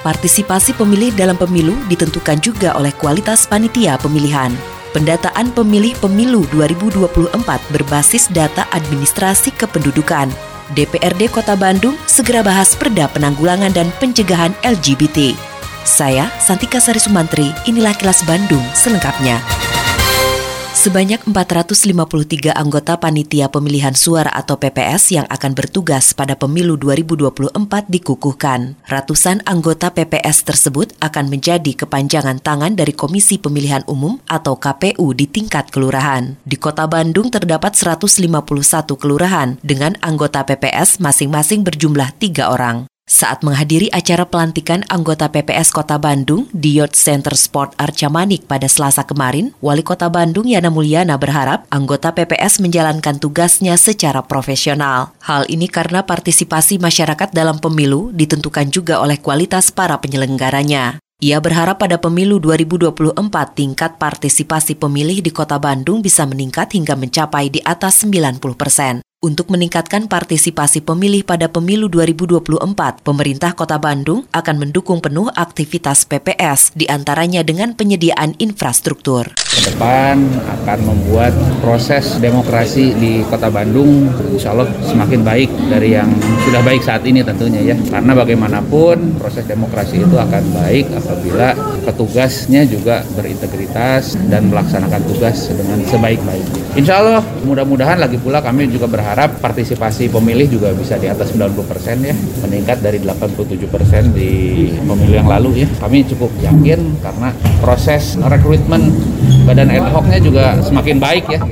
Partisipasi pemilih dalam pemilu ditentukan juga oleh kualitas panitia pemilihan. Pendataan pemilih pemilu 2024 berbasis data administrasi kependudukan. DPRD Kota Bandung segera bahas perda penanggulangan dan pencegahan LGBT. Saya, Santika Sari Sumantri, inilah kilas Bandung selengkapnya. Sebanyak 453 anggota panitia pemilihan suara atau PPS yang akan bertugas pada pemilu 2024 dikukuhkan. Ratusan anggota PPS tersebut akan menjadi kepanjangan tangan dari Komisi Pemilihan Umum atau KPU di tingkat kelurahan. Di Kota Bandung terdapat 151 kelurahan dengan anggota PPS masing-masing berjumlah tiga orang. Saat menghadiri acara pelantikan anggota PPS Kota Bandung di Youth Center Sport Arca Manik pada Selasa kemarin, Wali Kota Bandung Yana Mulyana berharap anggota PPS menjalankan tugasnya secara profesional. Hal ini karena partisipasi masyarakat dalam pemilu ditentukan juga oleh kualitas para penyelenggaranya. Ia berharap pada pemilu 2024 tingkat partisipasi pemilih di kota Bandung bisa meningkat hingga mencapai di atas 90 persen. Untuk meningkatkan partisipasi pemilih pada pemilu 2024, pemerintah Kota Bandung akan mendukung penuh aktivitas PPS, di antaranya dengan penyediaan infrastruktur. Ke depan akan membuat proses demokrasi di Kota Bandung insya Allah semakin baik dari yang sudah baik saat ini tentunya ya. Karena bagaimanapun proses demokrasi itu akan baik apabila petugasnya juga berintegritas dan melaksanakan tugas dengan sebaik-baiknya. Insya Allah mudah-mudahan lagi pula kami juga berharap partisipasi pemilih juga bisa di atas 90 persen ya, meningkat dari 87 persen di pemilu yang lalu ya. Kami cukup yakin karena proses rekrutmen badan ad hocnya juga semakin baik ya.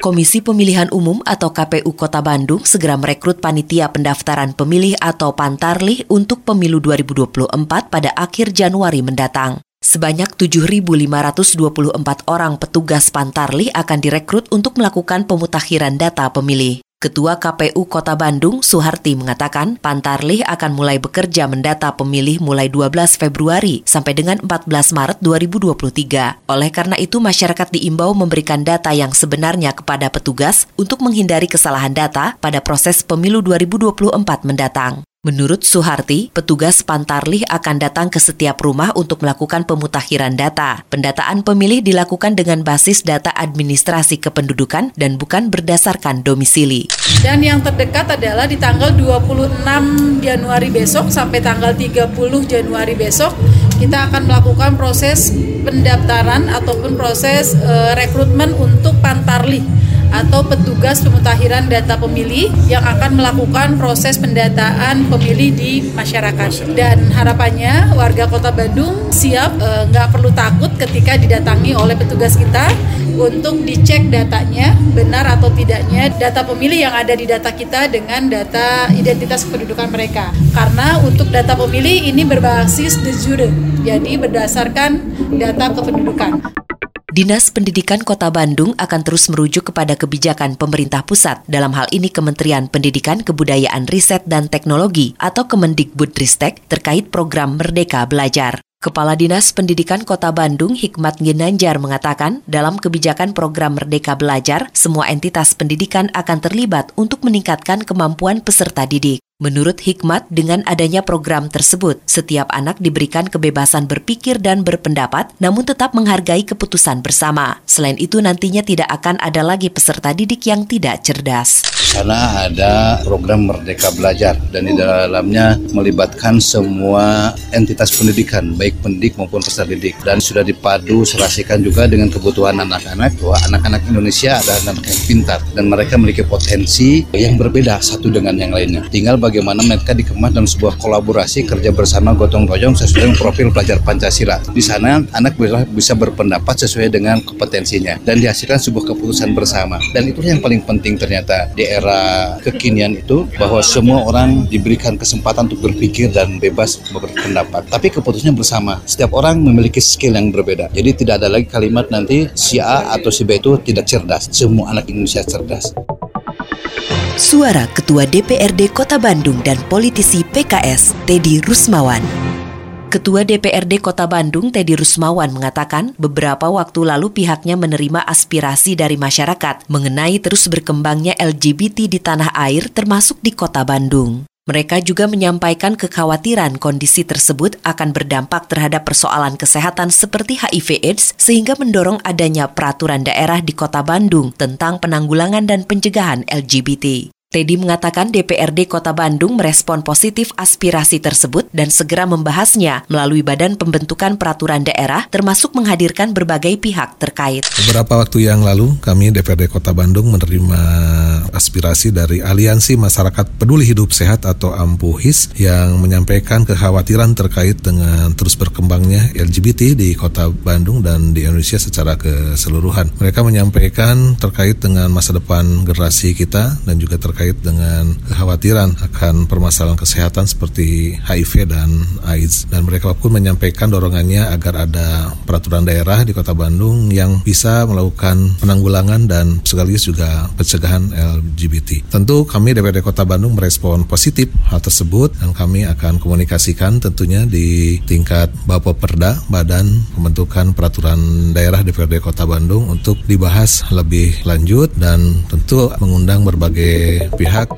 Komisi Pemilihan Umum atau KPU Kota Bandung segera merekrut panitia pendaftaran pemilih atau Pantarlih untuk pemilu 2024 pada akhir Januari mendatang. Sebanyak 7.524 orang petugas Pantarli akan direkrut untuk melakukan pemutakhiran data pemilih. Ketua KPU Kota Bandung, Suharti, mengatakan Pantarlih akan mulai bekerja mendata pemilih mulai 12 Februari sampai dengan 14 Maret 2023. Oleh karena itu, masyarakat diimbau memberikan data yang sebenarnya kepada petugas untuk menghindari kesalahan data pada proses pemilu 2024 mendatang. Menurut Suharti, petugas Pantarlih akan datang ke setiap rumah untuk melakukan pemutakhiran data. Pendataan pemilih dilakukan dengan basis data administrasi kependudukan dan bukan berdasarkan domisili. Dan yang terdekat adalah di tanggal 26 Januari besok sampai tanggal 30 Januari besok kita akan melakukan proses pendaftaran ataupun proses uh, rekrutmen untuk Pantarlih atau petugas pemutahiran data pemilih yang akan melakukan proses pendataan pemilih di masyarakat. Dan harapannya warga Kota Bandung siap eh, nggak e, perlu takut ketika didatangi oleh petugas kita untuk dicek datanya benar atau tidaknya data pemilih yang ada di data kita dengan data identitas kependudukan mereka. Karena untuk data pemilih ini berbasis de jure, jadi berdasarkan data kependudukan. Dinas Pendidikan Kota Bandung akan terus merujuk kepada kebijakan pemerintah pusat, dalam hal ini Kementerian Pendidikan, Kebudayaan, Riset, dan Teknologi atau Kemendikbudristek terkait program Merdeka Belajar. Kepala Dinas Pendidikan Kota Bandung Hikmat Ginanjar mengatakan, dalam kebijakan program Merdeka Belajar, semua entitas pendidikan akan terlibat untuk meningkatkan kemampuan peserta didik. Menurut Hikmat, dengan adanya program tersebut, setiap anak diberikan kebebasan berpikir dan berpendapat, namun tetap menghargai keputusan bersama. Selain itu, nantinya tidak akan ada lagi peserta didik yang tidak cerdas. Karena ada program Merdeka Belajar dan di dalamnya melibatkan semua entitas pendidikan, baik pendidik maupun peserta didik. Dan sudah dipadu serasikan juga dengan kebutuhan anak-anak, bahwa anak-anak Indonesia adalah anak yang pintar dan mereka memiliki potensi yang berbeda satu dengan yang lainnya. Tinggal bagaimana mereka dikemas dalam sebuah kolaborasi kerja bersama gotong royong sesuai dengan profil pelajar Pancasila. Di sana anak bisa berpendapat sesuai dengan kompetensinya dan dihasilkan sebuah keputusan bersama. Dan itulah yang paling penting ternyata di era kekinian itu bahwa semua orang diberikan kesempatan untuk berpikir dan bebas berpendapat. Tapi keputusannya bersama. Setiap orang memiliki skill yang berbeda. Jadi tidak ada lagi kalimat nanti si A atau si B itu tidak cerdas. Semua anak Indonesia cerdas. Suara Ketua DPRD Kota Bandung dan politisi PKS Teddy Rusmawan. Ketua DPRD Kota Bandung Teddy Rusmawan mengatakan beberapa waktu lalu pihaknya menerima aspirasi dari masyarakat mengenai terus berkembangnya LGBT di tanah air termasuk di Kota Bandung. Mereka juga menyampaikan kekhawatiran kondisi tersebut akan berdampak terhadap persoalan kesehatan seperti HIV/AIDS sehingga mendorong adanya peraturan daerah di Kota Bandung tentang penanggulangan dan pencegahan LGBT. Teddy mengatakan DPRD Kota Bandung merespon positif aspirasi tersebut dan segera membahasnya melalui Badan Pembentukan Peraturan Daerah termasuk menghadirkan berbagai pihak terkait. Beberapa waktu yang lalu kami DPRD Kota Bandung menerima aspirasi dari Aliansi Masyarakat Peduli Hidup Sehat atau AMPUHIS yang menyampaikan kekhawatiran terkait dengan terus berkembangnya LGBT di Kota Bandung dan di Indonesia secara keseluruhan. Mereka menyampaikan terkait dengan masa depan generasi kita dan juga terkait terkait dengan kekhawatiran akan permasalahan kesehatan seperti HIV dan AIDS dan mereka pun menyampaikan dorongannya agar ada peraturan daerah di Kota Bandung yang bisa melakukan penanggulangan dan sekaligus juga pencegahan LGBT. Tentu kami DPRD Kota Bandung merespon positif hal tersebut dan kami akan komunikasikan tentunya di tingkat Perda Badan Pembentukan Peraturan Daerah DPRD Kota Bandung untuk dibahas lebih lanjut dan tentu mengundang berbagai pihak.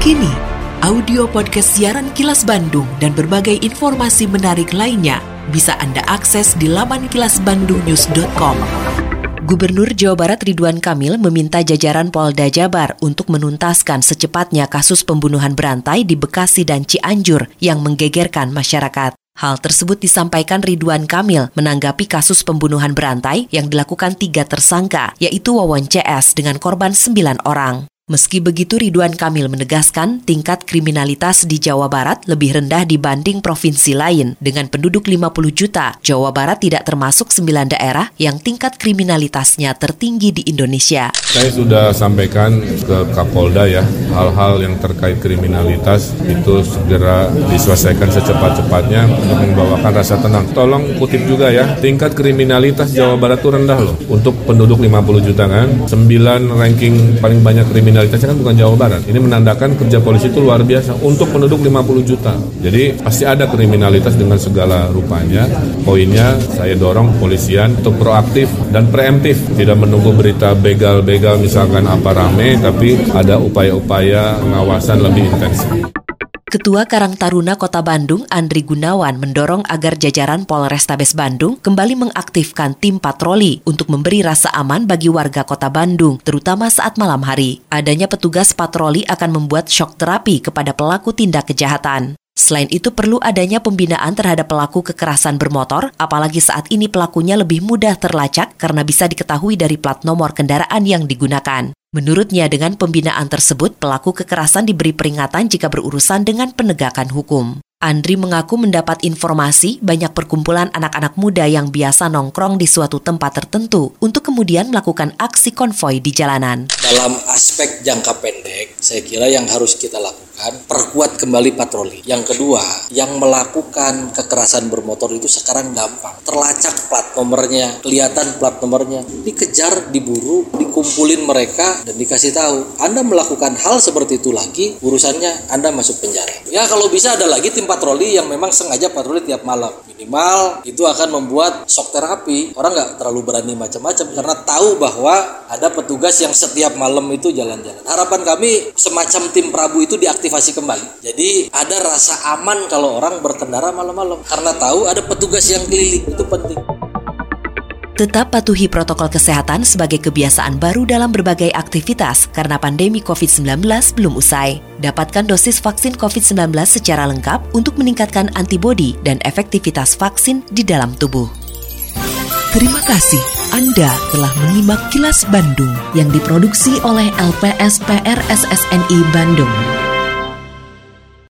Kini, audio podcast siaran Kilas Bandung dan berbagai informasi menarik lainnya bisa Anda akses di laman kilasbandungnews.com. Gubernur Jawa Barat Ridwan Kamil meminta jajaran Polda Jabar untuk menuntaskan secepatnya kasus pembunuhan berantai di Bekasi dan Cianjur yang menggegerkan masyarakat. Hal tersebut disampaikan Ridwan Kamil menanggapi kasus pembunuhan berantai yang dilakukan tiga tersangka, yaitu Wawon CS dengan korban sembilan orang. Meski begitu, Ridwan Kamil menegaskan tingkat kriminalitas di Jawa Barat lebih rendah dibanding provinsi lain. Dengan penduduk 50 juta, Jawa Barat tidak termasuk 9 daerah yang tingkat kriminalitasnya tertinggi di Indonesia. Saya sudah sampaikan ke Kapolda ya, hal-hal yang terkait kriminalitas itu segera diselesaikan secepat-cepatnya untuk membawakan rasa tenang. Tolong kutip juga ya, tingkat kriminalitas Jawa Barat itu rendah loh. Untuk penduduk 50 juta kan, 9 ranking paling banyak kriminalitas kriminalitasnya kan bukan Jawa Barat. Ini menandakan kerja polisi itu luar biasa untuk penduduk 50 juta. Jadi pasti ada kriminalitas dengan segala rupanya. Poinnya saya dorong polisian untuk proaktif dan preemptif, tidak menunggu berita begal-begal misalkan apa rame, tapi ada upaya-upaya pengawasan lebih intensif. Ketua Karang Taruna Kota Bandung, Andri Gunawan, mendorong agar jajaran Polrestabes Bandung kembali mengaktifkan tim patroli untuk memberi rasa aman bagi warga Kota Bandung, terutama saat malam hari. Adanya petugas patroli akan membuat shock terapi kepada pelaku tindak kejahatan. Selain itu perlu adanya pembinaan terhadap pelaku kekerasan bermotor, apalagi saat ini pelakunya lebih mudah terlacak karena bisa diketahui dari plat nomor kendaraan yang digunakan. Menurutnya dengan pembinaan tersebut, pelaku kekerasan diberi peringatan jika berurusan dengan penegakan hukum. Andri mengaku mendapat informasi banyak perkumpulan anak-anak muda yang biasa nongkrong di suatu tempat tertentu untuk kemudian melakukan aksi konvoi di jalanan. Dalam aspek jangka pendek, saya kira yang harus kita lakukan perkuat kembali patroli. Yang kedua, yang melakukan kekerasan bermotor itu sekarang gampang. Terlacak plat nomornya, kelihatan plat nomornya, dikejar, diburu, dikumpulin mereka dan dikasih tahu. Anda melakukan hal seperti itu lagi, urusannya Anda masuk penjara. Ya kalau bisa ada lagi tim patroli yang memang sengaja patroli tiap malam. Minimal itu akan membuat shock terapi. Orang nggak terlalu berani macam-macam karena tahu bahwa ada petugas yang setiap malam itu jalan-jalan. Harapan kami semacam tim Prabu itu diaktifasi kembali. Jadi ada rasa aman kalau orang berkendara malam-malam karena tahu ada petugas yang keliling itu penting. Tetap patuhi protokol kesehatan sebagai kebiasaan baru dalam berbagai aktivitas karena pandemi COVID-19 belum usai. Dapatkan dosis vaksin COVID-19 secara lengkap untuk meningkatkan antibodi dan efektivitas vaksin di dalam tubuh. Terima kasih Anda telah menyimak kilas Bandung yang diproduksi oleh LPSPR SSNI Bandung.